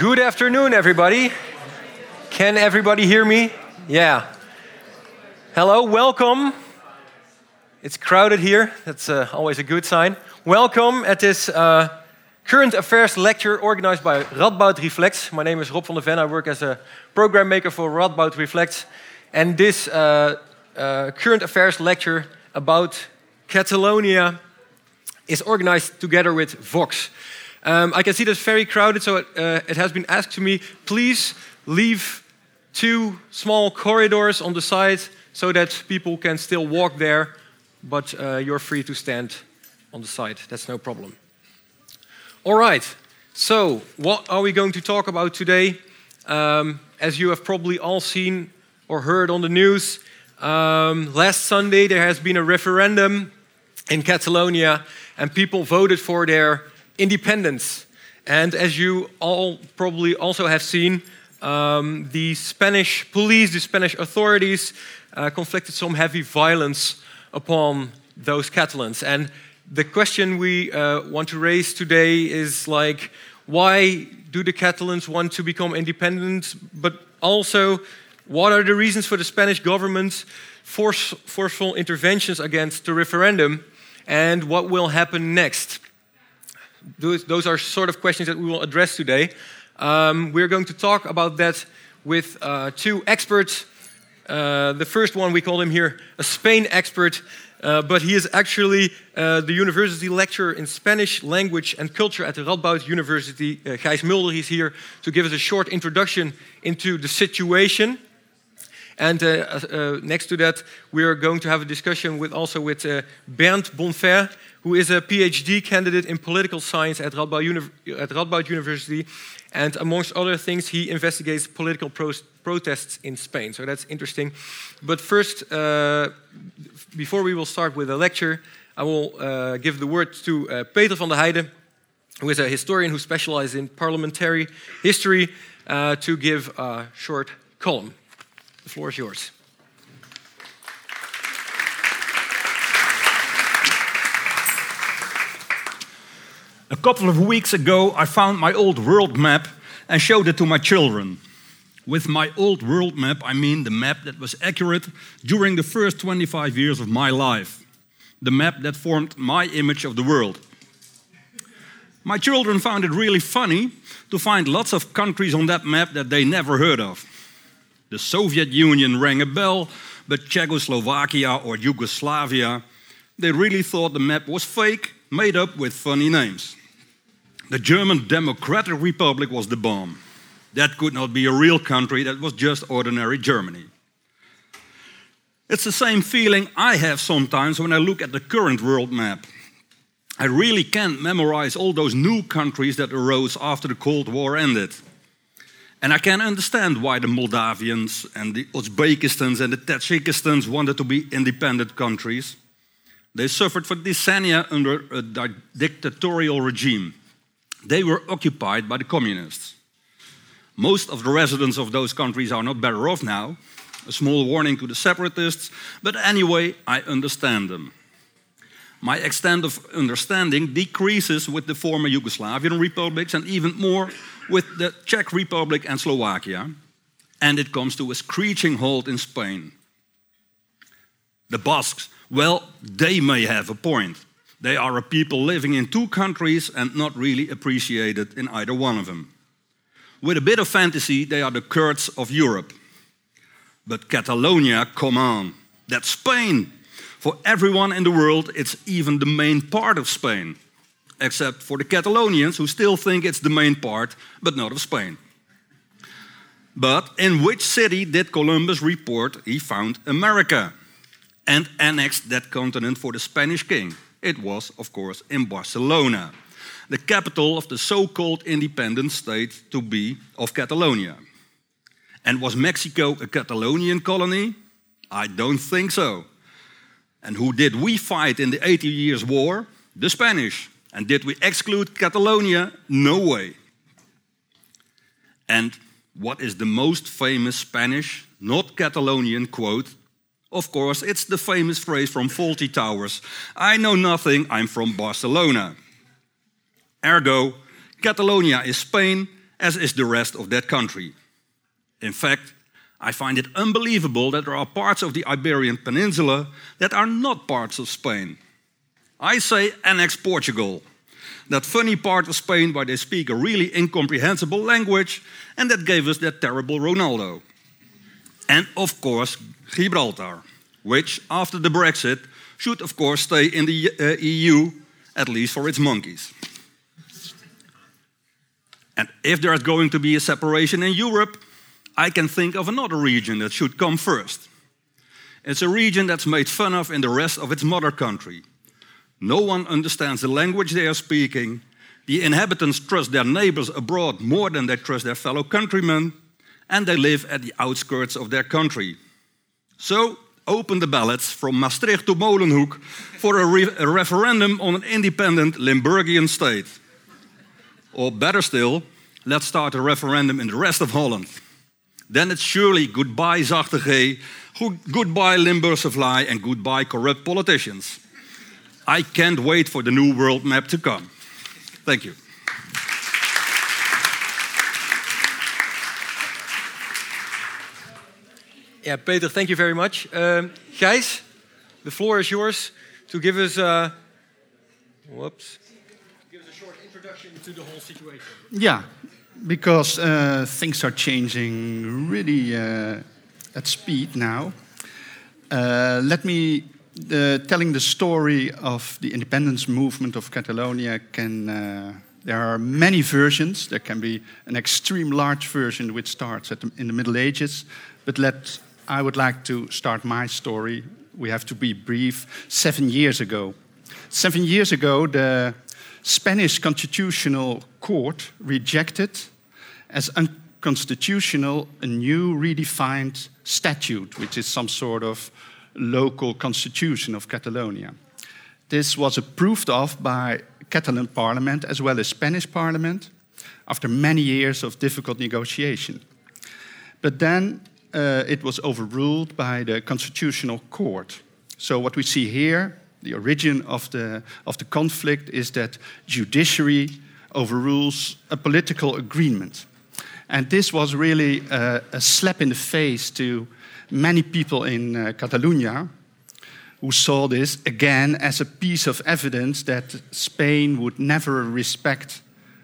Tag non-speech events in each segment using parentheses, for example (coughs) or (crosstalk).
Good afternoon, everybody. Can everybody hear me? Yeah. Hello, welcome. It's crowded here. That's uh, always a good sign. Welcome at this uh, current affairs lecture organized by Radboud Reflects. My name is Rob van der Ven. I work as a program maker for Radboud Reflects. And this uh, uh current affairs lecture about Catalonia is organized together with Vox. Um, I can see that's very crowded, so it, uh, it, has been asked to me please leave two small corridors on the side so that people can still walk there, but uh, you're free to stand on the side. That's no problem. All right, so what are we going to talk about today? Um, as you have probably all seen or heard on the news, um, last Sunday there has been a referendum in Catalonia, and people voted for their independence. And as you all probably also have seen, um, the Spanish police, the Spanish authorities, uh, conflicted some heavy violence upon those Catalans. And the question we uh, want to raise today is like, why do the Catalans want to become independent? But also, what are the reasons for the Spanish government's force, forceful interventions against the referendum? And what will happen next? Those, those are sort of questions that we will address today. Um, we're going to talk about that with uh, two experts. Uh, the first one, we call him here a Spain expert, uh, but he is actually uh, the university lecturer in Spanish language and culture at the Radboud University. Uh, Gijs Mulder is here to give us a short introduction into the situation. And uh, uh, next to that, we are going to have a discussion with also with Bernd Bonfer, who is a PhD candidate in political science at Radboud, at Radboud University. And amongst other things, he investigates political pro protests in Spain. So that's interesting. But first, uh, before we will start with the lecture, I will uh, give the word to uh, Peter van der Heijden, who is a historian who specializes in parliamentary history, uh, to give a short column. The floor is yours. A couple of weeks ago, I found my old world map and showed it to my children. With my old world map, I mean the map that was accurate during the first 25 years of my life, the map that formed my image of the world. My children found it really funny to find lots of countries on that map that they never heard of. The Soviet Union rang a bell, but Czechoslovakia or Yugoslavia, they really thought the map was fake, made up with funny names. The German Democratic Republic was the bomb. That could not be a real country, that was just ordinary Germany. It's the same feeling I have sometimes when I look at the current world map. I really can't memorize all those new countries that arose after the Cold War ended. And I can understand why the Moldavians and the Uzbekistans and the Tajikistans wanted to be independent countries. They suffered for decennia under a dictatorial regime. They were occupied by the communists. Most of the residents of those countries are not better off now. A small warning to the separatists, but anyway, I understand them. My extent of understanding decreases with the former Yugoslavian republics and even more with the Czech Republic and Slovakia. And it comes to a screeching halt in Spain. The Basques, well, they may have a point. They are a people living in two countries and not really appreciated in either one of them. With a bit of fantasy, they are the Kurds of Europe. But Catalonia, come on, that's Spain. For everyone in the world, it's even the main part of Spain, except for the Catalonians who still think it's the main part, but not of Spain. But in which city did Columbus report he found America and annexed that continent for the Spanish king? It was, of course, in Barcelona, the capital of the so called independent state to be of Catalonia. And was Mexico a Catalonian colony? I don't think so. And who did we fight in the 80 Years' War? The Spanish. And did we exclude Catalonia? No way. And what is the most famous Spanish, not Catalonian quote of course, it's the famous phrase from Fawlty Towers I know nothing, I'm from Barcelona. Ergo, Catalonia is Spain, as is the rest of that country. In fact, I find it unbelievable that there are parts of the Iberian Peninsula that are not parts of Spain. I say annex Portugal, that funny part of Spain where they speak a really incomprehensible language and that gave us that terrible Ronaldo. And of course, Gibraltar, which after the Brexit should of course stay in the uh, EU, at least for its monkeys. And if there's going to be a separation in Europe, I can think of another region that should come first. It's a region that's made fun of in the rest of its mother country. No one understands the language they are speaking. The inhabitants trust their neighbors abroad more than they trust their fellow countrymen, and they live at the outskirts of their country. So, open the ballots from Maastricht to Molenhoek for a, re a referendum on an independent Limburgian state. Or better still, let's start a referendum in the rest of Holland. Then it's surely goodbye Zachte G, goodbye Limburgse Vlaai, and goodbye corrupt politicians. I can't wait for the new world map to come. Thank you. Yeah, Peter, thank you very much. Um, Gijs, the floor is yours to give us. Uh, whoops. Give us a short introduction to the whole situation. Yeah, because uh, things are changing really uh, at speed now. Uh, let me uh, telling the story of the independence movement of Catalonia can. Uh, there are many versions. There can be an extreme large version which starts the, in the Middle Ages, but let I would like to start my story. We have to be brief. Seven years ago, seven years ago, the Spanish Constitutional Court rejected as unconstitutional a new redefined statute, which is some sort of local constitution of Catalonia. This was approved of by Catalan parliament as well as Spanish parliament after many years of difficult negotiation. But then uh, it was overruled by the Constitutional Court. So what we see here, the origin of the, of the conflict, is that judiciary overrules a political agreement. And this was really a, a slap in the face to many people in uh, Catalonia who saw this again as a piece of evidence that Spain would never respect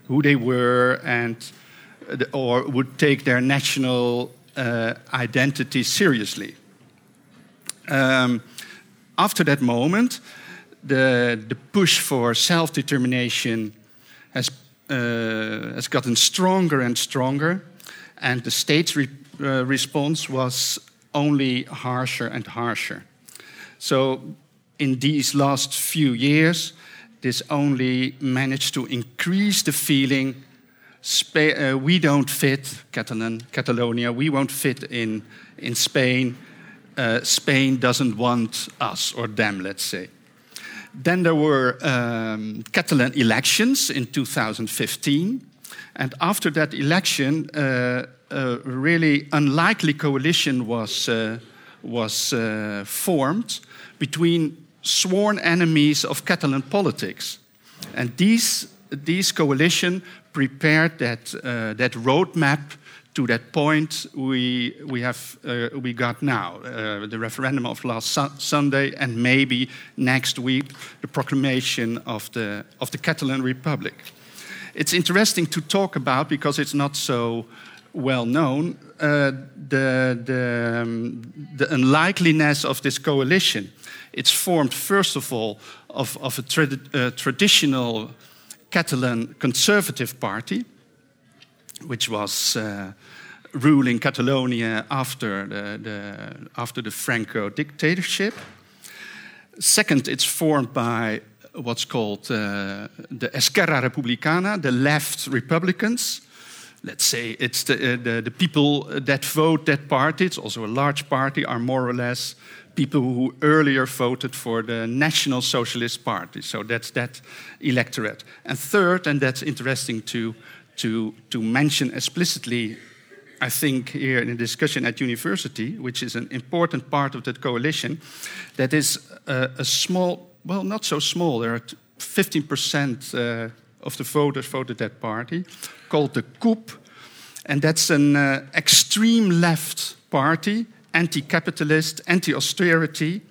who they were and or would take their national uh, identity seriously. Um, after that moment, the, the push for self determination has, uh, has gotten stronger and stronger, and the state's re uh, response was only harsher and harsher. So, in these last few years, this only managed to increase the feeling uh, we don't fit, Catalan, Catalonia, we won't fit in, in Spain. Uh, Spain doesn't want us or them, let's say. Then there were um, Catalan elections in 2015. And after that election, uh, a really unlikely coalition was, uh, was uh, formed between sworn enemies of Catalan politics. And these, these coalition prepared that, uh, that roadmap to that point we, we, have, uh, we got now uh, the referendum of last su Sunday, and maybe next week the proclamation of the, of the Catalan Republic. It's interesting to talk about because it's not so well known uh, the, the, um, the, unlikeliness of this coalition. It's formed, first of all, of, of a uh, traditional Catalan conservative party, which was uh, ruling Catalonia after the, the, after the Franco dictatorship. Second, it's formed by what's called uh, the Esquerra Republicana, the left Republicans, let's say it's the, uh, the, the, people that vote that party, it's also a large party, are more or less people who earlier voted for the National Socialist Party. So that's that electorate. And third, and that's interesting to, to, to mention explicitly, I think, here in the discussion at university, which is an important part of that coalition, that is a, a small, well, not so small, there are 15% uh, of the voters voted that party, called the CUP. And that's an uh, extreme left party, anti capitalist, anti austerity,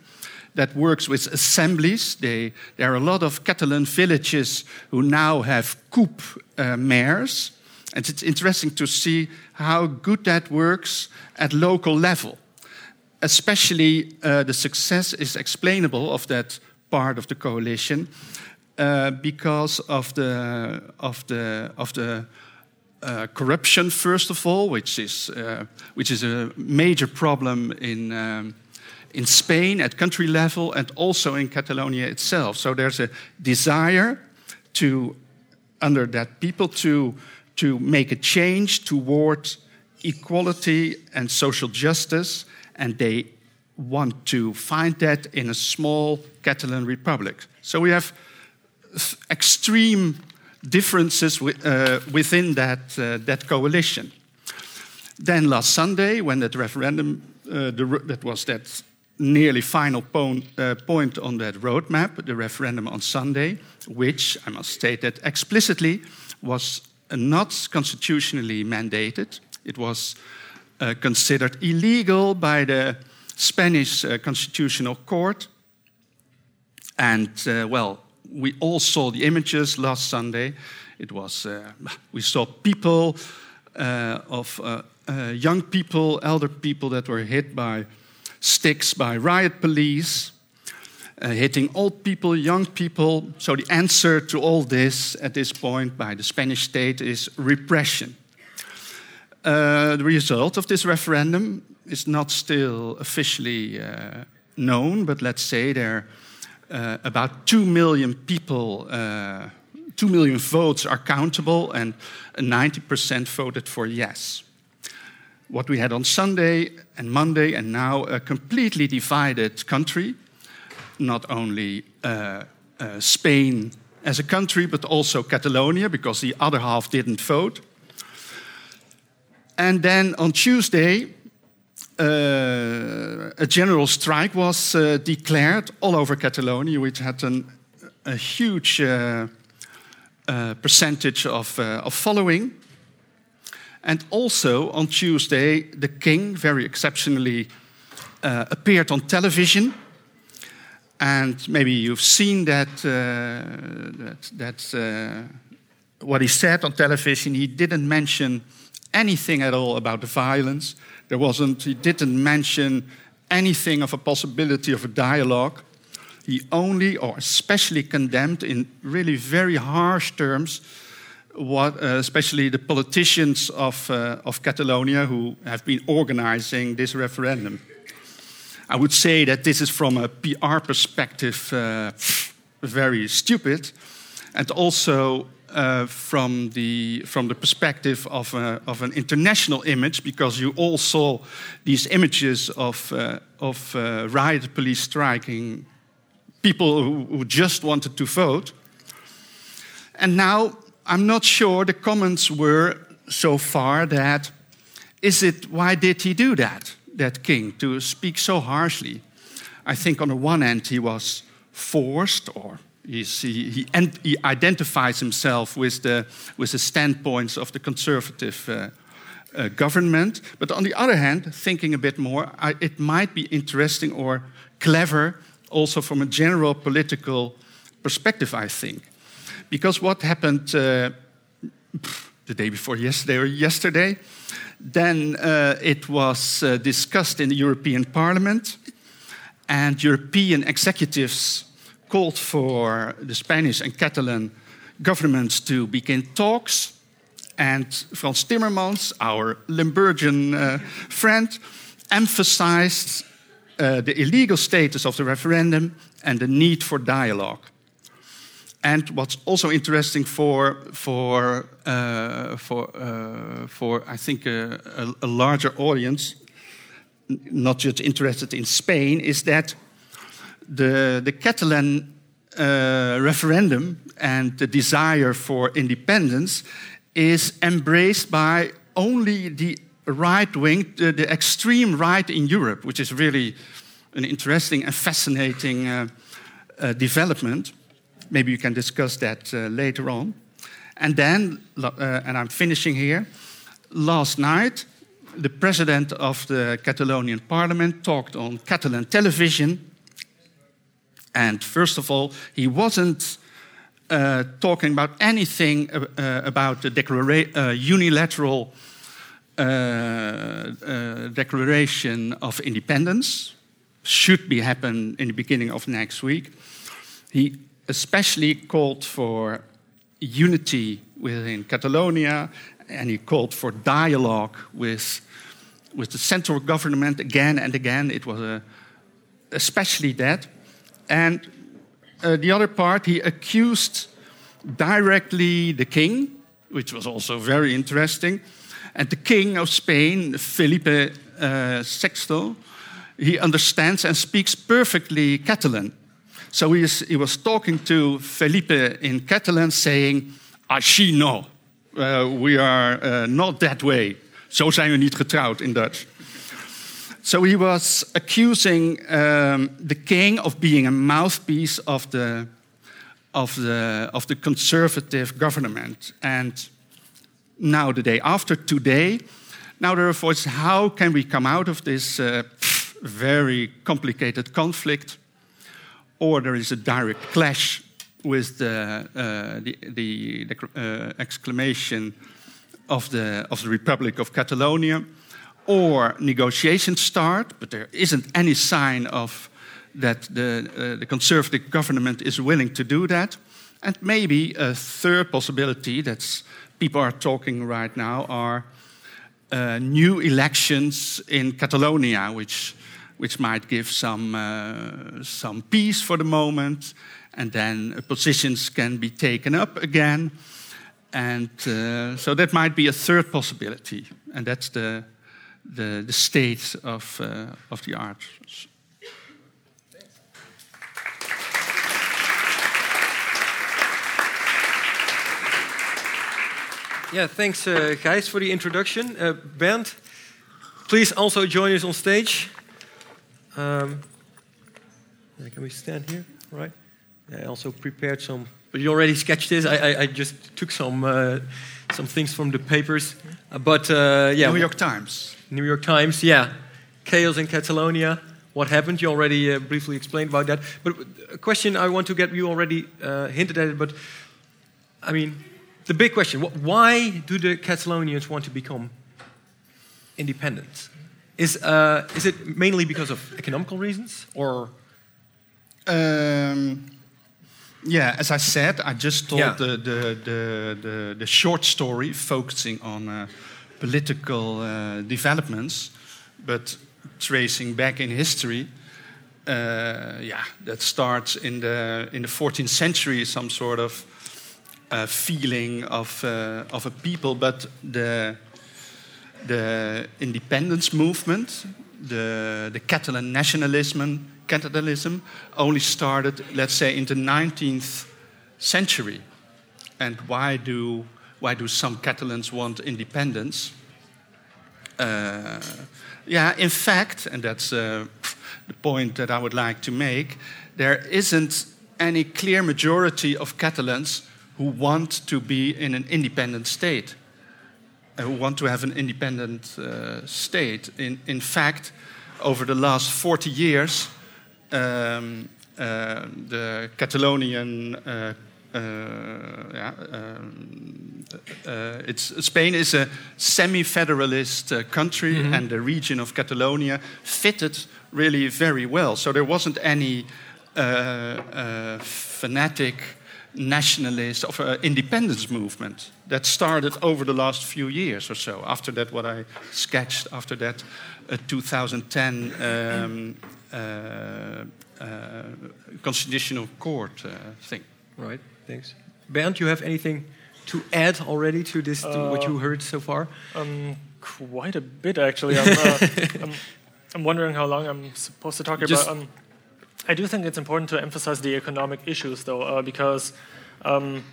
that works with assemblies. They, there are a lot of Catalan villages who now have CUP uh, mayors. And it's interesting to see how good that works at local level. Especially uh, the success is explainable of that part of the coalition uh, because of the, of the, of the uh, corruption, first of all, which is, uh, which is a major problem in, um, in Spain at country level and also in Catalonia itself. So there's a desire to, under that people, to, to make a change toward equality and social justice, and they want to find that in a small Catalan republic. So we have extreme differences uh, within that, uh, that coalition. Then last Sunday, when that referendum, uh, the, that was that nearly final point, uh, point on that roadmap, the referendum on Sunday, which I must state that explicitly was not constitutionally mandated. It was uh, considered illegal by the Spanish uh, Constitutional Court. And, well, we all saw the images last Sunday. It was, uh, we saw people uh, of uh, uh, young people, elder people that were hit by sticks by riot police, uh, hitting old people, young people. So the answer to all this at this point by the Spanish state is repression. The result of this referendum is not still officially known, but let's say there uh, about 2 million people, uh, 2 million votes are countable, and 90% voted for yes. What we had on Sunday and Monday, and now a completely divided country, not only uh, uh Spain as a country, but also Catalonia, because the other half didn't vote. And then on Tuesday, uh, a general strike was uh, declared all over Catalonia, which had an, a huge uh, percentage of, of following. And also on Tuesday, the king, very exceptionally, uh, appeared on television. And maybe you've seen that, uh, that, that uh, what he said on television. He didn't mention anything at all about the violence. There wasn't, he didn't mention anything of a possibility of a dialogue. He only or especially condemned in really very harsh terms what, uh, especially the politicians of, uh, of Catalonia who have been organizing this referendum. I would say that this is from a PR perspective uh, very stupid and also uh, from, the, from the perspective of, a, of an international image, because you all saw these images of, uh, of uh, riot police striking people who, who just wanted to vote. And now I'm not sure the comments were so far that is it why did he do that, that king, to speak so harshly? I think on the one hand he was forced or he, he, he, identifies himself with the, with the standpoints of the conservative uh, uh, government. But on the other hand, thinking a bit more, I, it might be interesting or clever also from a general political perspective, I think. Because what happened uh, the day before yesterday or yesterday, then uh, it was uh, discussed in the European Parliament, and European executives called for the Spanish and Catalan governments to begin talks. And Frans Timmermans, our Limburgian uh, friend, emphasized uh, the illegal status of the referendum and the need for dialogue. And what's also interesting for, for, uh, for, uh, for I think, a, a, a larger audience, not just interested in Spain, is that the, the Catalan uh, referendum and the desire for independence is embraced by only the right wing, the, the, extreme right in Europe, which is really an interesting and fascinating uh, uh, development. Maybe you can discuss that uh, later on. And then, uh, and I'm finishing here, last night, the president of the Catalonian parliament talked on Catalan television. And first of all, he wasn't uh, talking about anything uh, uh about the uh, unilateral uh, uh, declaration of independence, should be happen in the beginning of next week. He especially called for unity within Catalonia, and he called for dialogue with, with the central government again and again. It was a, especially that. And uh, the other part, he accused directly the king, which was also very interesting. And the king of Spain, Felipe uh, VI, he understands and speaks perfectly Catalan. So he, is, he was talking to Felipe in Catalan, saying, Així no, uh, we are uh, not that way. Zo zijn we niet getrouwd in Dutch. So he was accusing um, the king of being a mouthpiece of the, of, the, of the conservative government. And now, the day after today, now there are voices how can we come out of this uh, very complicated conflict? Or there is a direct clash with the, uh, the, the, uh, exclamation of the, of the Republic of Catalonia, or negotiations start, but there isn't any sign of that the, uh, the conservative government is willing to do that. And maybe a third possibility that people are talking right now are uh, new elections in Catalonia, which, which might give some, uh, some peace for the moment, and then positions can be taken up again. And uh, so that might be a third possibility, and that's the, the, the state of, uh, of the arts. Yeah, thanks, uh, Gijs, for the introduction. Uh, Bernd, please also join us on stage. Um, can we stand here? Right. I also prepared some. But you already sketched this. I, I, I just took some uh, some things from the papers. Uh, but uh, yeah, New York Times. New York Times. Yeah, chaos in Catalonia. What happened? You already uh, briefly explained about that. But a question I want to get you already hinted at it. But I mean, the big question why do the Catalonians want to become independent? Is, uh, is it mainly because of economical reasons or? Um, yeah, as I said, I just told yeah. the, the, the, the, the, short story focusing on uh, political uh, developments, but tracing back in history. Uh, yeah, that starts in the in the 14th century, some sort of uh, feeling of, uh, of a people, but the, the independence movement, the, the Catalan nationalism, Catalanism, only started, let's say, in the 19th century. And why do, why do some Catalans want independence? Uh, yeah, in fact, and that's uh, the point that I would like to make, there isn't any clear majority of Catalans who want to be in an independent state, uh, who want to have an independent uh, state. In, in fact, over the last 40 years, um, uh, the Catalonian uh, yeah, um, uh, it's, Spain is a semi-federalist uh, country, mm -hmm. and the region of Catalonia fitted really very well. So there wasn't any uh, fanatic nationalist of uh, independence movement that started over the last few years or so. After that, what I sketched after that, uh, 2010 um, uh, uh, constitutional court uh, thing. Right. Thanks. Bernd, do you have anything to add already to this, to what you heard so far? Um, quite a bit, actually. I'm, (laughs) I'm, I'm, wondering how long I'm supposed to talk Just about. Um, I do think it's important to emphasize the economic issues, though, uh, because um,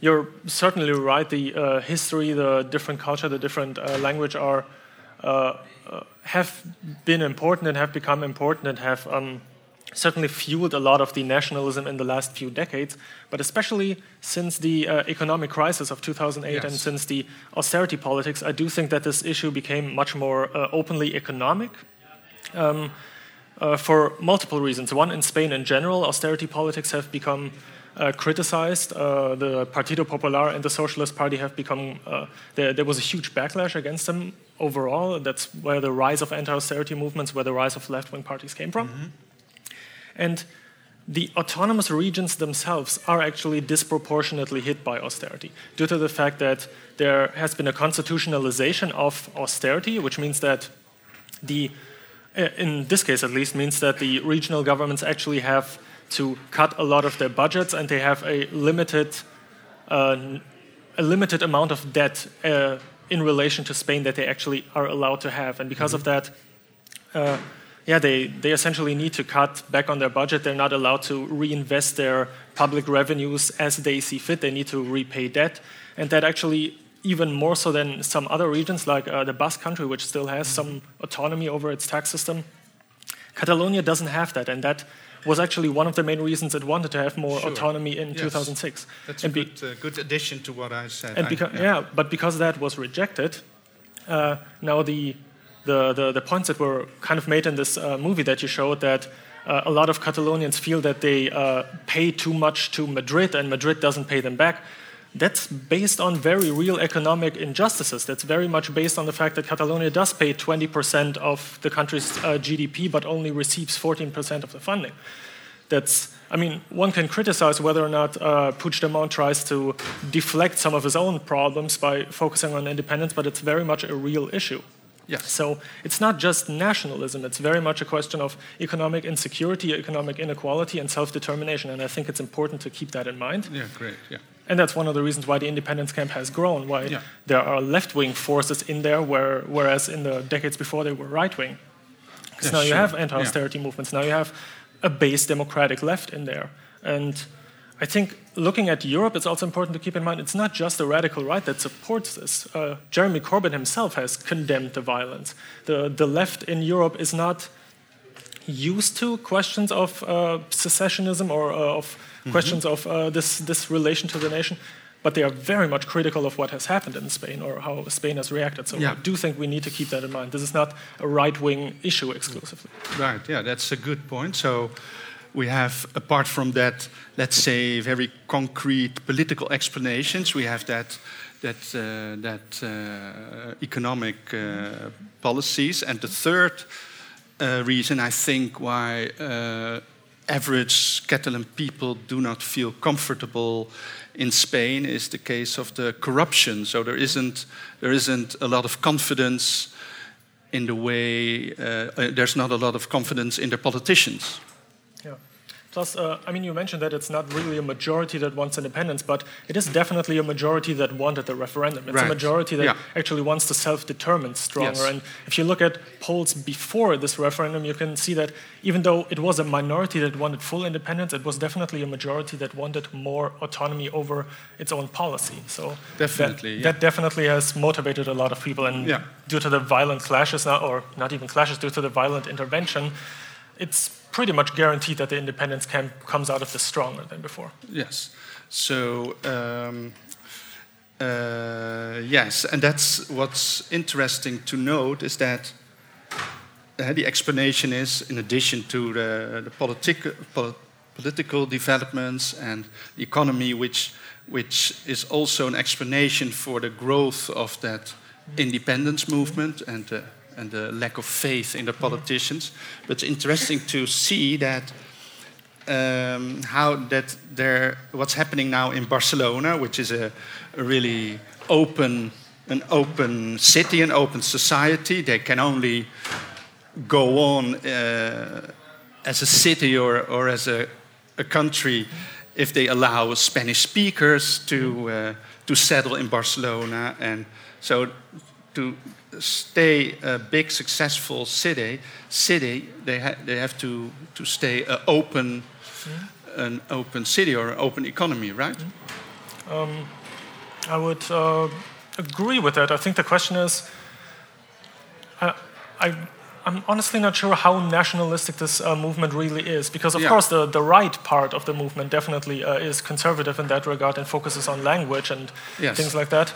you're certainly right. The uh, history, the different culture, the different uh, language are uh, uh, have been important and have become important and have um, certainly fueled a lot of the nationalism in the last few decades, but especially since the uh, economic crisis of 2008 yes. and since the austerity politics, I do think that this issue became much more uh, openly economic. Um, uh, for multiple reasons. One, in Spain in general, austerity politics have become uh, criticized. Uh, the Partido Popular and the Socialist Party have become, uh, there, there, was a huge backlash against them overall. That's where the rise of anti austerity movements, where the rise of left wing parties came from. Mm-hmm. And the autonomous regions themselves are actually disproportionately hit by austerity due to the fact that there has been a constitutionalization of austerity, which means that the, uh, in this case at least, means that the regional governments actually have to cut a lot of their budgets and they have a limited, uh, a limited amount of debt uh, in relation to Spain that they actually are allowed to have. And because mm-hmm. of that, uh, yeah, they, they essentially need to cut back on their budget. They're not allowed to reinvest their public revenues as they see fit. They need to repay debt. And that actually, even more so than some other regions, like uh, the Basque country, which still has some autonomy over its tax system, Catalonia doesn't have that. And that was actually one of the main reasons it wanted to have more sure. autonomy in yes. 2006. That's and a good, uh, good addition to what I said. And beca- yeah. yeah. but because that was rejected, uh, now the the, the, the points that were kind of made in this uh, movie that you showed that uh, a lot of Catalonians feel that they uh, pay too much to Madrid and Madrid doesn't pay them back. That's based on very real economic injustices. That's very much based on the fact that Catalonia does pay 20% of the country's uh, GDP but only receives 14% of the funding. That's, I mean, one can criticize whether or not uh, Puigdemont tries to deflect some of his own problems by focusing on independence, but it's very much a real issue. Yes. So it's not just nationalism, it's very much a question of economic insecurity, economic inequality, and self determination. And I think it's important to keep that in mind. Yeah, great. Yeah. And that's one of the reasons why the independence camp has grown, why yeah. there are left wing forces in there, where, whereas in the decades before they were right wing. Because yeah, now sure. you have anti austerity yeah. movements, now you have a base democratic left in there. And I think looking at Europe, it's also important to keep in mind it's not just the radical right that supports this. Uh, Jeremy Corbyn himself has condemned the violence. The, the left in Europe is not used to questions of uh, secessionism or uh, of mm-hmm. questions of uh, this, this relation to the nation, but they are very much critical of what has happened in Spain or how Spain has reacted. So yeah. I do think we need to keep that in mind. This is not a right wing issue exclusively. Right, yeah, that's a good point. So we have, apart from that, let's say, very concrete political explanations, we have that, that, uh, that uh, economic uh, policies. And the third uh, reason, I think, why uh, average Catalan people do not feel comfortable in Spain is the case of the corruption. So there isn't, there isn't a lot of confidence in the way, uh, there's not a lot of confidence in the politicians. Plus, uh, I mean, you mentioned that it's not really a majority that wants independence, but it is definitely a majority that wanted the referendum. It's right. a majority that yeah. actually wants to self determine stronger. Yes. And if you look at polls before this referendum, you can see that even though it was a minority that wanted full independence, it was definitely a majority that wanted more autonomy over its own policy. So definitely, that, yeah. that definitely has motivated a lot of people. And yeah. due to the violent clashes, now, or not even clashes, due to the violent intervention, it's pretty much guaranteed that the independence camp comes out of this stronger than before. Yes. So, um, uh, yes, and that's what's interesting to note is that uh, the explanation is, in addition to the, the pol political developments and the economy, which, which is also an explanation for the growth of that independence movement and uh, and the lack of faith in the politicians. But it's interesting to see that um, how that there what's happening now in Barcelona, which is a, a, really open an open city, an open society. They can only go on uh, as a city or, or as a, a country if they allow Spanish speakers to uh, to settle in Barcelona, and so to stay a big successful city, city they, ha they have to, to stay an open, mm. an open city or an open economy, right? Mm. Um, I would uh, agree with that. I think the question is, uh, I, I'm honestly not sure how nationalistic this uh, movement really is, because of Yeah. course the, the right part of the movement definitely uh, is conservative in that regard and focuses on language and Yes. things like that.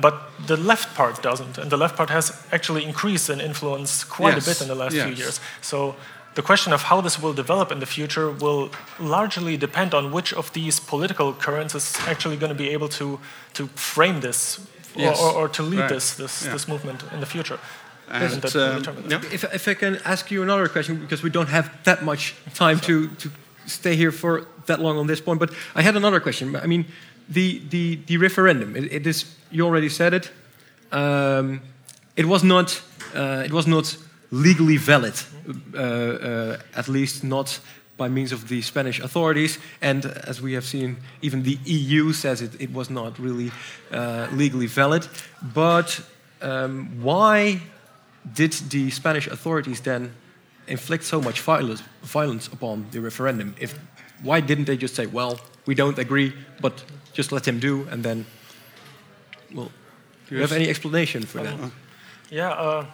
But the left part doesn't, and the left part has actually increased in influence quite Yes. a bit in the last few years. So the question of how this will develop in the future will largely depend on which of these political currents is actually going to be able to, to frame this or- Yes. or, or to lead Right. this, this, Yeah. this movement in the future. And, that um, yeah. If, if I can ask you another question, because we don't have that much time to, to stay here for that long on this point, but I had another question. I mean, the, the, the referendum, it, it is, you already said it, um, it, was not, uh, it was not legally valid, uh, uh, at least not by means of the Spanish authorities. And as we have seen, even the EU says it, it was not really uh, legally valid. But um, why did the Spanish authorities then inflict so much violence, violence upon the referendum? If, why didn't they just say, well, we don't agree, but just let him do, and then, well, do you have any explanation for that? Yeah. Uh,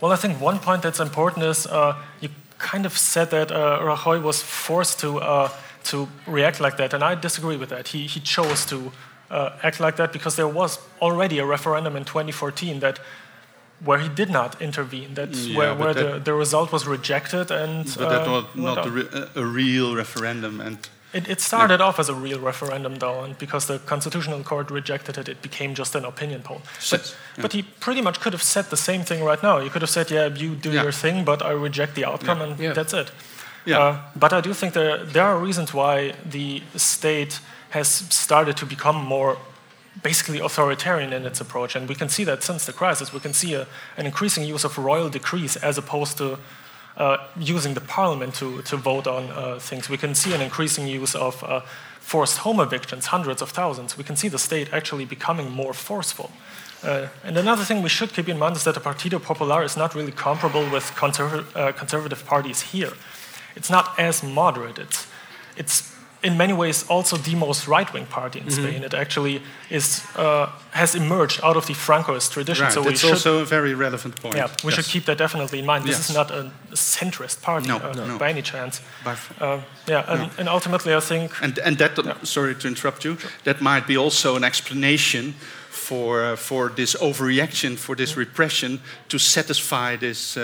well, I think one point that's important is uh, you kind of said that uh, Rajoy was forced to uh, to react like that, and I disagree with that. He he chose to uh, act like that because there was already a referendum in 2014 that where he did not intervene. That's Yeah, where, where that- the, the result was rejected, and But that uh, was went not a, re- a real referendum, and It, it started off as a real referendum, though, and because the Constitutional Court rejected it, it became just an opinion poll. But, Yes, but he pretty much could have said the same thing right now. He could have said, "Yeah, you do Yeah. your thing, but I reject the outcome, and Yeah. that's it." Yeah. Uh, but I do think there there are reasons why the state has started to become more basically authoritarian in its approach, and we can see that since the crisis. We can see a, an increasing use of royal decrees as opposed to using the parliament to, to vote on uh, things. We can see an increasing use of uh, forced home evictions, hundreds of thousands. We can see the state actually becoming more forceful. Uh, and another thing we should keep in mind is that the Partido Popular is not really comparable with conserv- uh, conservative parties here. It's not as moderate. It's, it's in many ways also the most right-wing party in Spain. It actually is, uh, has emerged out of the Francoist tradition. right, so that's should also a very relevant point. yeah, we should keep that definitely in mind. This Yes. is not a centrist party No, uh, no. by any chance. By Uh, yeah, and, and ultimately, I think And, and that, sorry to interrupt you, that might be also an explanation for, uh, for this overreaction, for this repression, to satisfy this,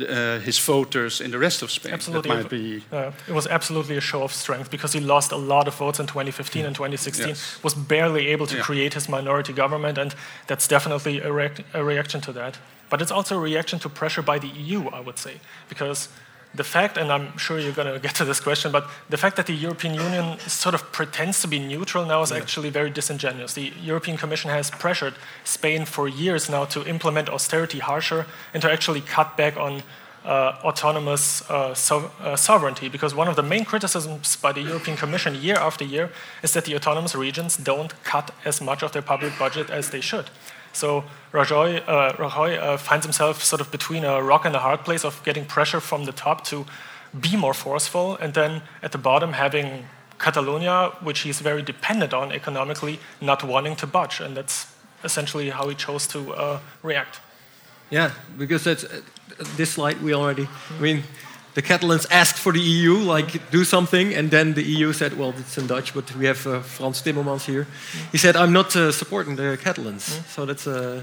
uh, his voters in the rest of Spain. absolutely, That might be. uh, it was absolutely a show of strength because he lost a lot of votes in 2015 and 2016. Yes. Was barely able to Yeah. create his minority government, and that's definitely a, a reaction to that. But it's also a reaction to pressure by the EU, I would say, because the fact, and I'm sure you're going to get to this question, but the fact that the European Union sort of pretends to be neutral now is actually very disingenuous. The European Commission has pressured Spain for years now to implement austerity harsher and to actually cut back on autonomous uh, so, uh, sovereignty, because one of the main criticisms by the European Commission year after year is that the autonomous regions don't cut as much of their public budget as they should. So Rajoy, uh, Rajoy uh, finds himself sort of between a rock and a hard place of getting pressure from the top to be more forceful, and then at the bottom having Catalonia, which he's very dependent on economically, not wanting to budge, and that's essentially how he chose to uh, react. Yeah, because uh, this slide we already. I mean, the Catalans asked for the EU, like do something, and then the EU said, "Well, it's in Dutch, but we have uh, Frans Timmermans here." He said, "I'm not uh, supporting the Catalans," so that's uh,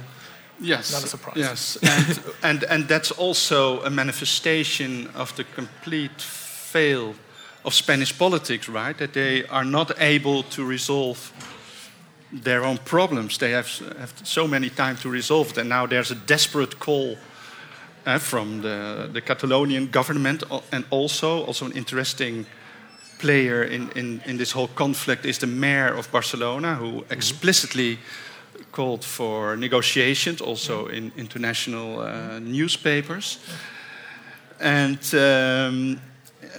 Yes. Not a surprise. Yes, and, (laughs) and, and that's also a manifestation of the complete fail of Spanish politics, right? That they are not able to resolve their own problems. They have, have so many time to resolve it, and now there's a desperate call uh, from the, the Catalonian government, and also also an interesting player in, in, in this whole conflict is the mayor of Barcelona, who explicitly called for negotiations, also in international uh, newspapers. And um,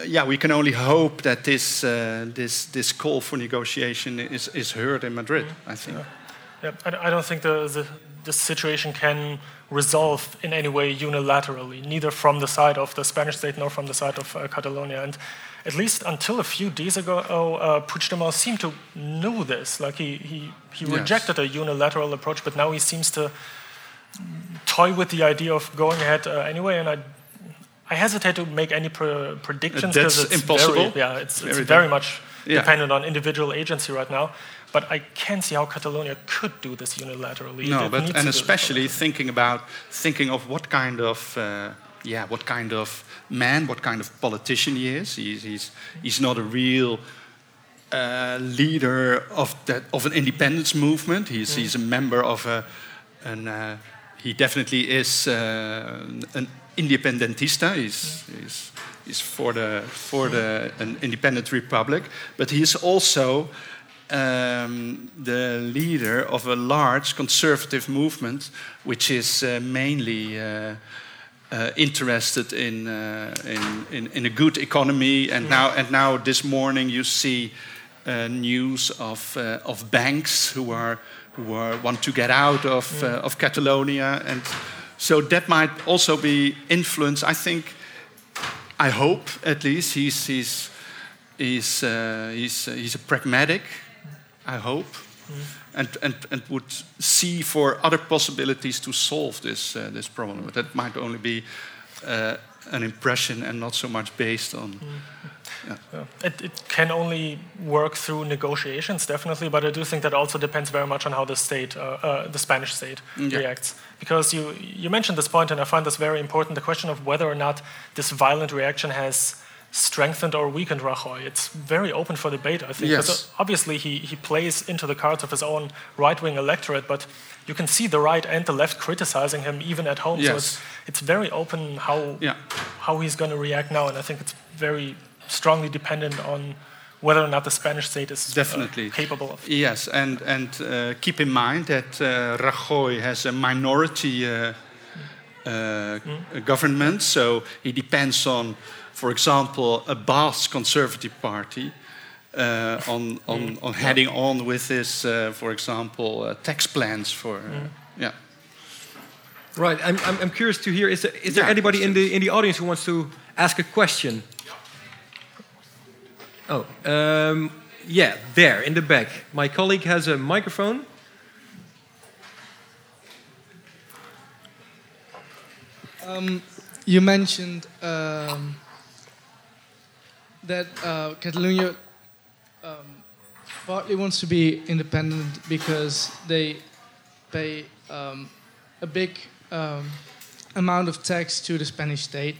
yeah, we can only hope that this, uh, this, this call for negotiation is, is heard in Madrid, I think. Yeah, I, I don't think the, the, the situation can resolve in any way unilaterally, neither from the side of the Spanish state nor from the side of uh, Catalonia. And at least until a few days ago, uh, Puigdemont seemed to know this. Like he, he, he Yes. rejected a unilateral approach, but now he seems to toy with the idea of going ahead uh, anyway, and I I hesitate to make any pre predictions because it's impossible. Very, yeah, it's, it's very, very much yeah. dependent on individual agency right now. But I can't see how Catalonia could do this unilaterally. No, but and especially thinking about thinking of what kind of uh, yeah, what kind of man, what kind of politician he is. He's he's, he's not a real. Uh, leader of that of an independence movement. He's mm. he's a member of a, an uh, he definitely is uh, an independentista. He's, he's, he's for the for the an independent republic, but he is also um, the leader of a large conservative movement, which is uh, mainly. Uh, uh, interested in, uh, in, in, in, a good economy, and now and now this morning you see uh, news of uh, of banks who are who are, want to get out of of Catalonia and so that might also be influence. I think, I hope at least he's he's he's he's, he's a pragmatic. I hope, mm. and, and and would see for other possibilities to solve this uh, this problem. But that might only be uh, an impression and not so much based on. Mm. Yeah. Yeah. It, it, can only work through negotiations, definitely, but I do think that also depends very much on how the state, uh, uh, the Spanish state, yeah. reacts. Because you, you mentioned this point, and I find this very important the question of whether or not this violent reaction has strengthened or weakened Rajoy. It's very open for debate, I think. Yes. Obviously, he, he plays into the cards of his own right wing electorate, but you can see the right and the left criticizing him even at home. Yes. So it's, it's very open how, yeah. how he's going to react now, and I think it's very strongly dependent on whether or not the Spanish state is uh, definitely uh, capable of. Yes, and and uh, keep in mind that uh, Rajoy has a minority uh, mm. government, so he depends on, for example, a Basque Conservative Party. on on, mm. on heading on with this, for example, tax plans for mm. yeah. Right, I'm, I'm, I'm, curious to hear. Is there, is there yeah, anybody in the in the audience who wants to ask a question? Oh, um, yeah, there in the back. My colleague has a microphone. Um, you mentioned um, that uh, Catalonia um, partly wants to be independent because they pay um, a big um, amount of tax to the Spanish state,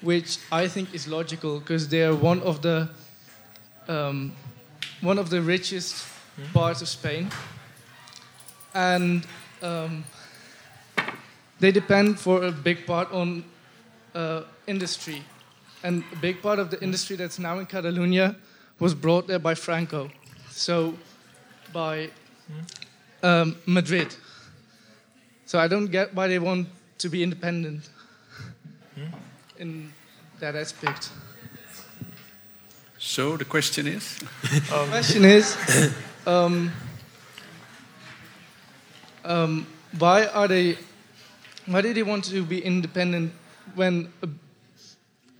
which I think is logical because they are one of the um, one of the richest mm. parts of Spain, and um, they depend for a big part on uh, industry, and a big part of the industry that's now in Catalonia was brought there by Franco, so by um, Madrid. So I don't get why they want to be independent in that aspect. So the question is? um, (laughs) the question is, um, um, why are they? Why do they want to be independent when a,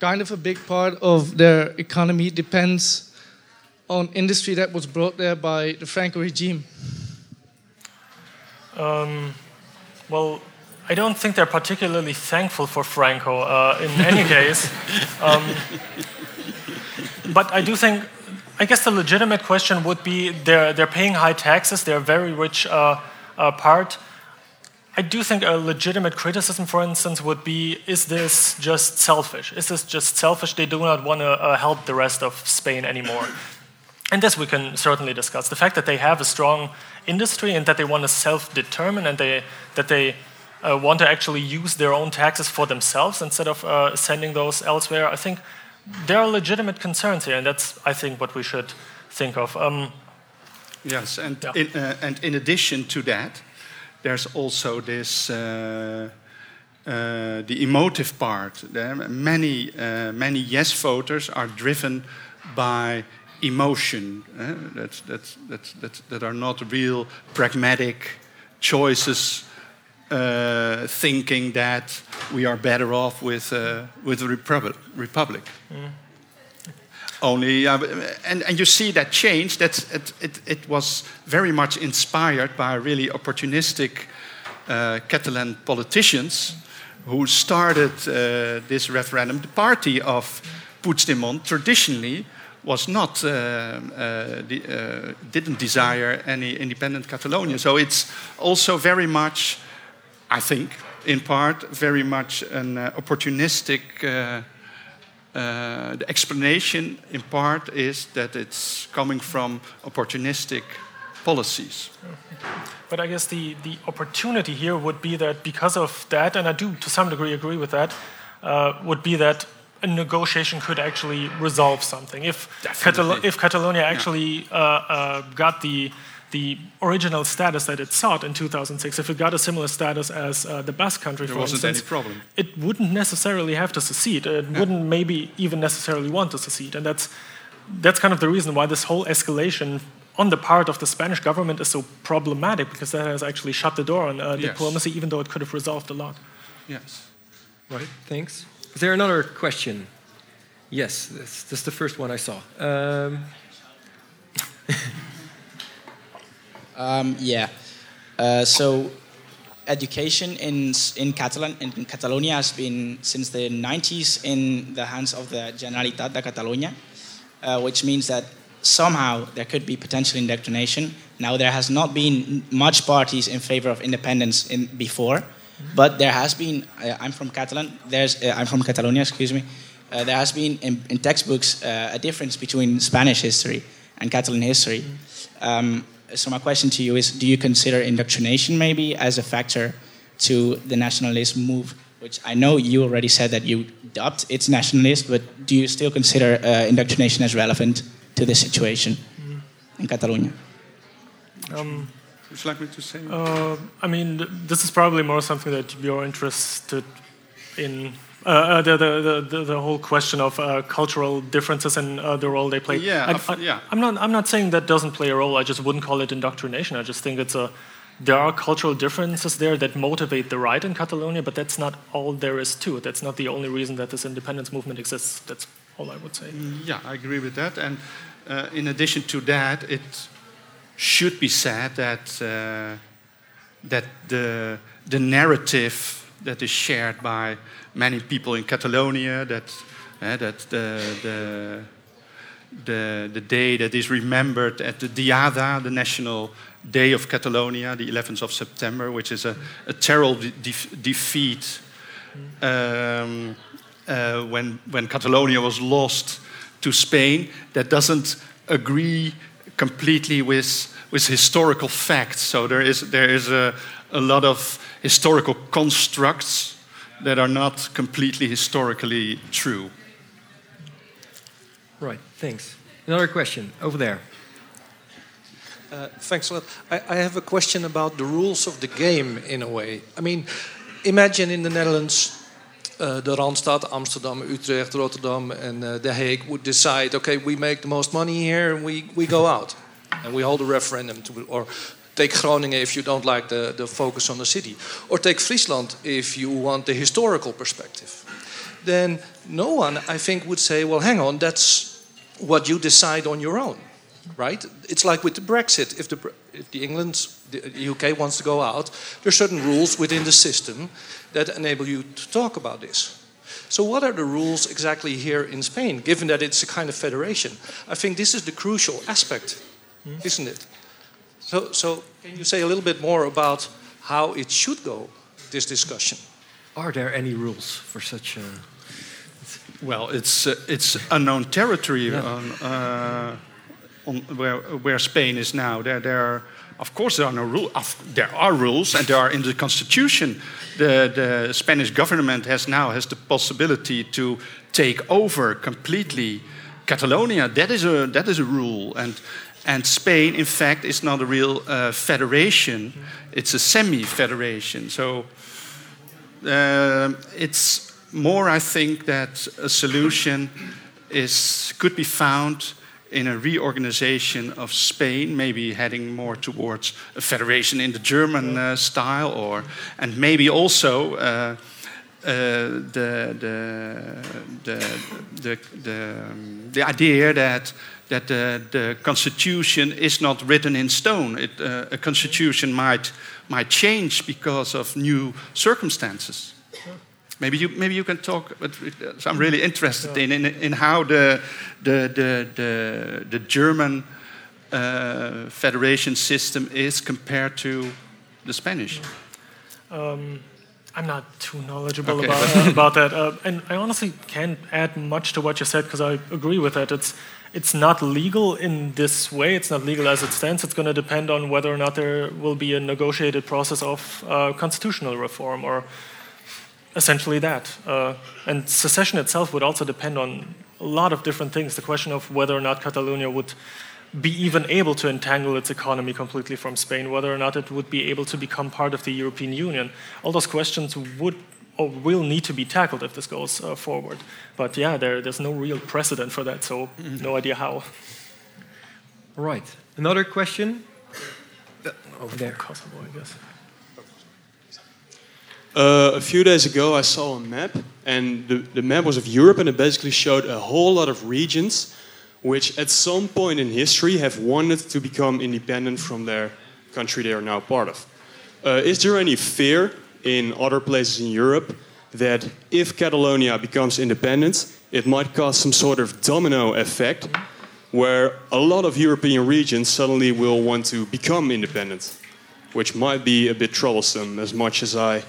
kind of a big part of their economy depends on industry that was brought there by the Franco regime? Um, well, I don't think they're particularly thankful for Franco. Uh, in any (laughs) case, um, but I do think, I guess the legitimate question would be they're, they're paying high taxes, they're a very rich uh, uh, part. I do think a legitimate criticism, for instance, would be is this just selfish? Is this just selfish? They do not want to uh, help the rest of Spain anymore. (coughs) And this we can certainly discuss. The fact that they have a strong industry and that they want to self determine and they, that they uh, want to actually use their own taxes for themselves instead of uh, sending those elsewhere, I think there are legitimate concerns here, and that's, I think, what we should think of. Um, yes, and, yeah. in, uh, and in addition to that, there's also this uh, uh, the emotive part. Many uh, many yes voters are driven by emotion uh, that, that, that, that, that are not real pragmatic choices uh, thinking that we are better off with, uh, with the Republic. republic. Mm. Only, uh, and, and you see that change, that it, it, it was very much inspired by really opportunistic uh, Catalan politicians who started uh, this referendum. The party of Puigdemont traditionally was not uh, uh, uh, didn't desire any independent Catalonia. So it's also very much, I think, in part, very much an opportunistic. Uh, the explanation, in part, is that it's coming from opportunistic policies. But I guess the, the opportunity here would be that because of that, and I do to some degree agree with that, uh, would be that a negotiation could actually resolve something. If, Catal if Catalonia actually yeah. uh, uh, got the the original status that it sought in 2006, if it got a similar status as uh, the Basque country, there for wasn't instance, any problem. It wouldn't necessarily have to secede. It yeah. wouldn't maybe even necessarily want to secede, and that's that's kind of the reason why this whole escalation on the part of the Spanish government is so problematic because that has actually shut the door on uh, yes. diplomacy, even though it could have resolved a lot. Yes. Right. Thanks. Is there another question? Yes, that's, that's the first one I saw. Um. (laughs) um, yeah. Uh, so, education in in Catalan in Catalonia has been since the 90s in the hands of the Generalitat de Catalunya, uh, which means that somehow there could be potential indoctrination. Now there has not been much parties in favor of independence in before, but there has been. Uh, I'm from Catalan. There's uh, I'm from Catalonia. Excuse me. Uh, there has been in, in textbooks uh, a difference between Spanish history and Catalan history. Um, so my question to you is: Do you consider indoctrination maybe as a factor to the nationalist move? Which I know you already said that you dubbed it's nationalist, but do you still consider uh, indoctrination as relevant to the situation mm. in Catalonia? Um, would you like me to say? Uh, I mean, this is probably more something that you're interested in. Uh, uh the, the, the, the, whole question of uh, cultural differences and uh, the role they play. Yeah, I, I, yeah. I'm not, I'm not saying that doesn't play a role. I just wouldn't call it indoctrination. I just think it's a, there are cultural differences there that motivate the right in Catalonia, but that's not all there is to it. That's not the only reason that this independence movement exists. That's all I would say. Yeah, I agree with that. And uh, in addition to that, it should be said that uh, that the the narrative that is shared by many people in Catalonia that uh, that the, the the the day that is remembered at the Diada, the national day of Catalonia, the 11th of September, which is a, a terrible de defeat um, uh, when when Catalonia was lost to Spain that doesn't agree completely with, with historical facts. So there is, there is a, a lot of historical constructs that are not completely historically true. Right, thanks. Another question over there. Uh, thanks a lot. I, I, have a question about the rules of the game in a way. I mean, imagine in the Netherlands uh, the Randstad, Amsterdam, Utrecht, Rotterdam, and uh, The Hague would decide, okay, we make the most money here, and we, we go out, and we hold a referendum to, or take Groningen if you don't like the, the focus on the city, or take Friesland if you want the historical perspective. Then no one, I think, would say, well, hang on, that's what you decide on your own, right? It's like with the Brexit. If the, if the England, the UK wants to go out, there are certain rules within the system that enable you to talk about this. So, what are the rules exactly here in Spain, given that it's a kind of federation? I think this is the crucial aspect, isn't it? So, so, can you say a little bit more about how it should go, this discussion? Are there any rules for such a. Well, it's, uh, it's unknown territory yeah. on, uh, on where, where Spain is now. There, there are of course, there are no rules. There are rules, and there are in the constitution. The, the Spanish government has now has the possibility to take over completely Catalonia. That is a that is a rule, and and Spain, in fact, is not a real uh, federation. It's a semi-federation. So uh, it's more, I think, that a solution is could be found in a reorganization of Spain, maybe heading more towards a federation in the German uh, style, or and maybe also uh, uh, the, the, the, the, the, um, the idea that that the, the constitution is not written in stone. It, uh, a constitution might might change because of new circumstances. Maybe you maybe you can talk. But I'm really interested in, in in how the the the the, the German uh, federation system is compared to the Spanish. Um, I'm not too knowledgeable okay. about, uh, (laughs) about that, uh, and I honestly can't add much to what you said because I agree with that. It's it's not legal in this way. It's not legal as it stands. It's going to depend on whether or not there will be a negotiated process of uh, constitutional reform or essentially that. Uh, and secession itself would also depend on a lot of different things. The question of whether or not Catalonia would be even able to entangle its economy completely from Spain, whether or not it would be able to become part of the European Union. All those questions would or will need to be tackled if this goes uh, forward. But yeah, there, there's no real precedent for that, so mm-hmm. no idea how. Right. Another question? Over there. Kosovo, I guess. Uh, a few days ago, I saw a map, and the, the map was of Europe, and it basically showed a whole lot of regions which, at some point in history, have wanted to become independent from their country they are now part of. Uh, is there any fear in other places in Europe that if Catalonia becomes independent, it might cause some sort of domino effect where a lot of European regions suddenly will want to become independent, which might be a bit troublesome as much as I,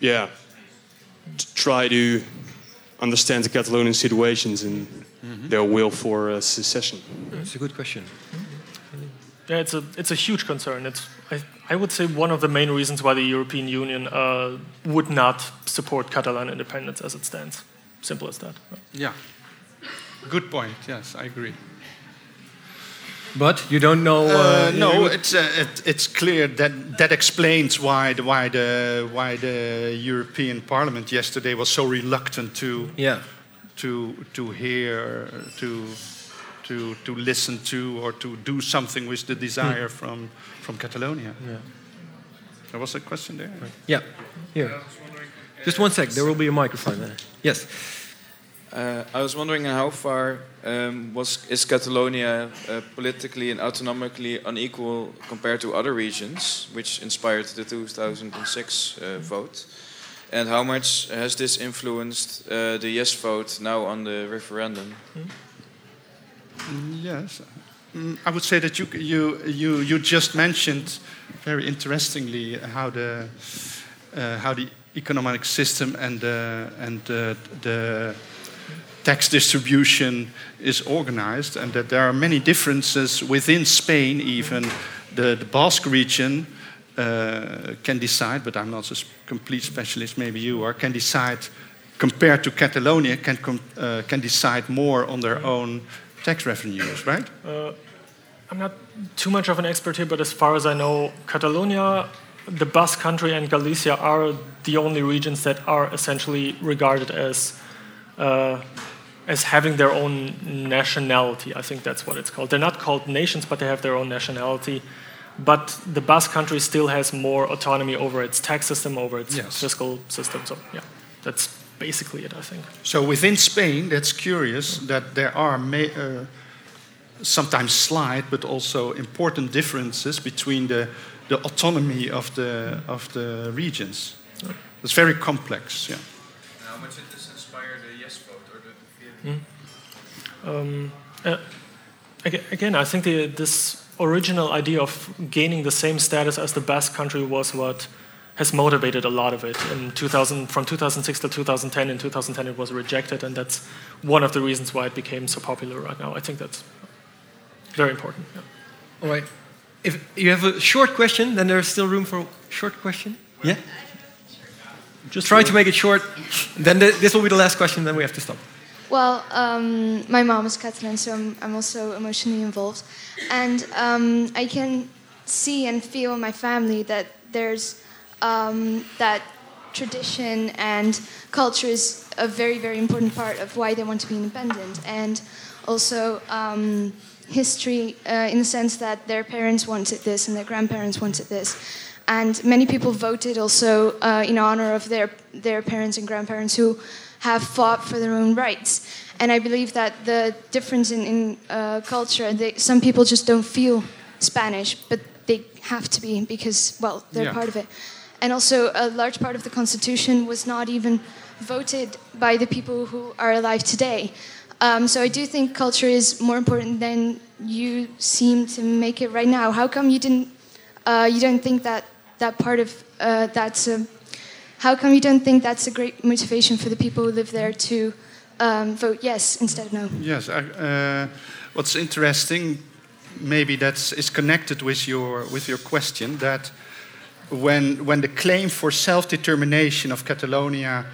yeah, try to understand the Catalonian situations and mm-hmm. their will for uh, secession. That's a good question. Yeah, it's a it's a huge concern. It's I, I would say one of the main reasons why the European Union uh, would not support Catalan independence as it stands. Simple as that. Yeah. Good point. Yes, I agree. But you don't know. Uh, uh, no, it's uh, it, it's clear that that explains why the why the why the European Parliament yesterday was so reluctant to yeah to to hear to to, to listen to or to do something with the desire mm. from, from Catalonia. Yeah. There was a question there? Right. Yeah. Here. Just one sec, there will be a microphone there. Yes. Uh, I was wondering how far um, was is Catalonia uh, politically and autonomically unequal compared to other regions, which inspired the 2006 uh, vote, and how much has this influenced uh, the yes vote now on the referendum? Mm. Yes. Mm, I would say that you, you, you, you just mentioned very interestingly how the, uh, how the economic system and, uh, and the tax distribution is organized, and that there are many differences within Spain, even the, the Basque region. Uh, can decide, but I'm not a complete specialist, maybe you are, can decide compared to Catalonia, can, uh, can decide more on their own tax revenues, right? Uh, I'm not too much of an expert here, but as far as I know, Catalonia, the Basque Country, and Galicia are the only regions that are essentially regarded as uh, as having their own nationality. I think that's what it's called. They're not called nations, but they have their own nationality. But the Basque Country still has more autonomy over its tax system, over its yes. fiscal system. So yeah, that's basically it, I think. So within Spain, that's curious that there are uh, sometimes slight but also important differences between the, the autonomy of the, of the regions. It's very complex, yeah. How much did this inspire the yes vote or the mm. um, uh, again, I think the, this original idea of gaining the same status as the Basque country was what has motivated a lot of it. In 2000, from 2006 to 2010, in 2010 it was rejected, and that's one of the reasons why it became so popular right now. I think that's very important. Yeah. All right. If you have a short question, then there's still room for a short question. Yeah. Just try to make it short. Then th this will be the last question. Then we have to stop. Well, um, my mom is Catalan, so I'm, I'm also emotionally involved, and um, I can see and feel in my family that there's um, that tradition and culture is a very, very important part of why they want to be independent. And also um, history, uh, in the sense that their parents wanted this and their grandparents wanted this. And many people voted also uh, in honor of their, their parents and grandparents who have fought for their own rights. And I believe that the difference in, in uh, culture, they, some people just don't feel Spanish, but they have to be because, well, they're Yeah. part of it. And also, a large part of the Constitution was not even voted by the people who are alive today. Um, so I do think culture is more important than you seem to make it right now. How come you didn't? Uh, you don't think that that part of uh, that's a? How come you don't think that's a great motivation for the people who live there to um, vote yes instead of no? Yes. Uh, what's interesting, maybe that's is connected with your with your question that when when the claim for self-determination of Catalonia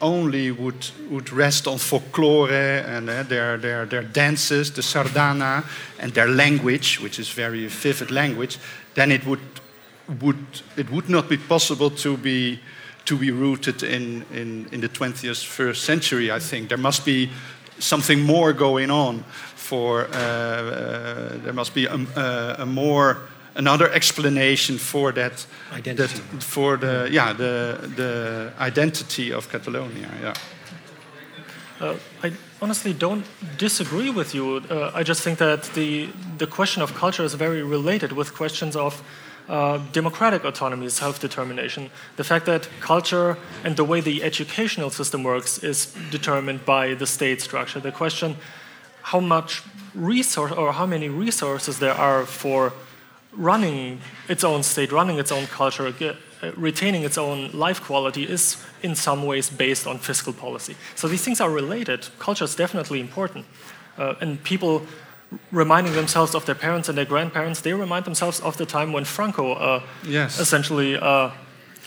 only would would rest on folklore and uh, their their their dances, the sardana, and their language, which is very vivid language, then it would would it would not be possible to be to be rooted in, in, in the 20th first century, I think. There must be something more going on for, uh, uh, there must be a, a, a more, another explanation for that, Identity. that for the, yeah, the, the identity of Catalonia, yeah. Uh, I honestly don't disagree with you. Uh, I just think that the the question of culture is very related with questions of uh, democratic autonomy, self-determination. The fact that culture and the way the educational system works is determined by the state structure. The question how much resource or how many resources there are for running its own state, running its own culture, uh, retaining its own life quality is in some ways based on fiscal policy. So these things are related. Culture is definitely important. Uh, and people reminding themselves of their parents and their grandparents, they remind themselves of the time when Franco uh, Yes. essentially uh,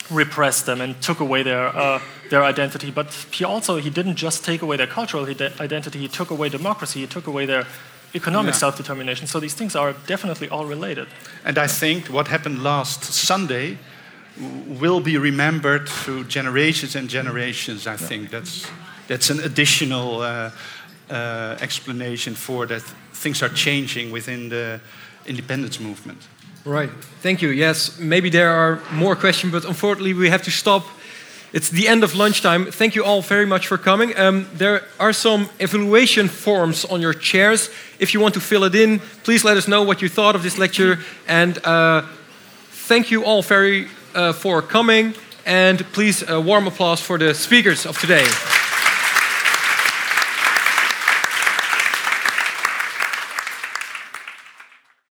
repressed them and took away their, uh, their identity. But he also, he didn't just take away their cultural identity, he took away democracy, he took away their economic Yeah. self-determination. So these things are definitely all related. And I think what happened last Sunday will be remembered through generations and generations. I think that's that's an additional uh, uh, explanation for that things are changing within the independence movement. Right. Thank you. Yes, maybe there are more questions, but unfortunately we have to stop. It's the end of lunchtime. Thank you all very much for coming. Um, there are some evaluation forms on your chairs. If you want to fill it in, please let us know what you thought of this lecture. And uh, thank you all very uh, for coming. And please, a warm applause for the speakers of today.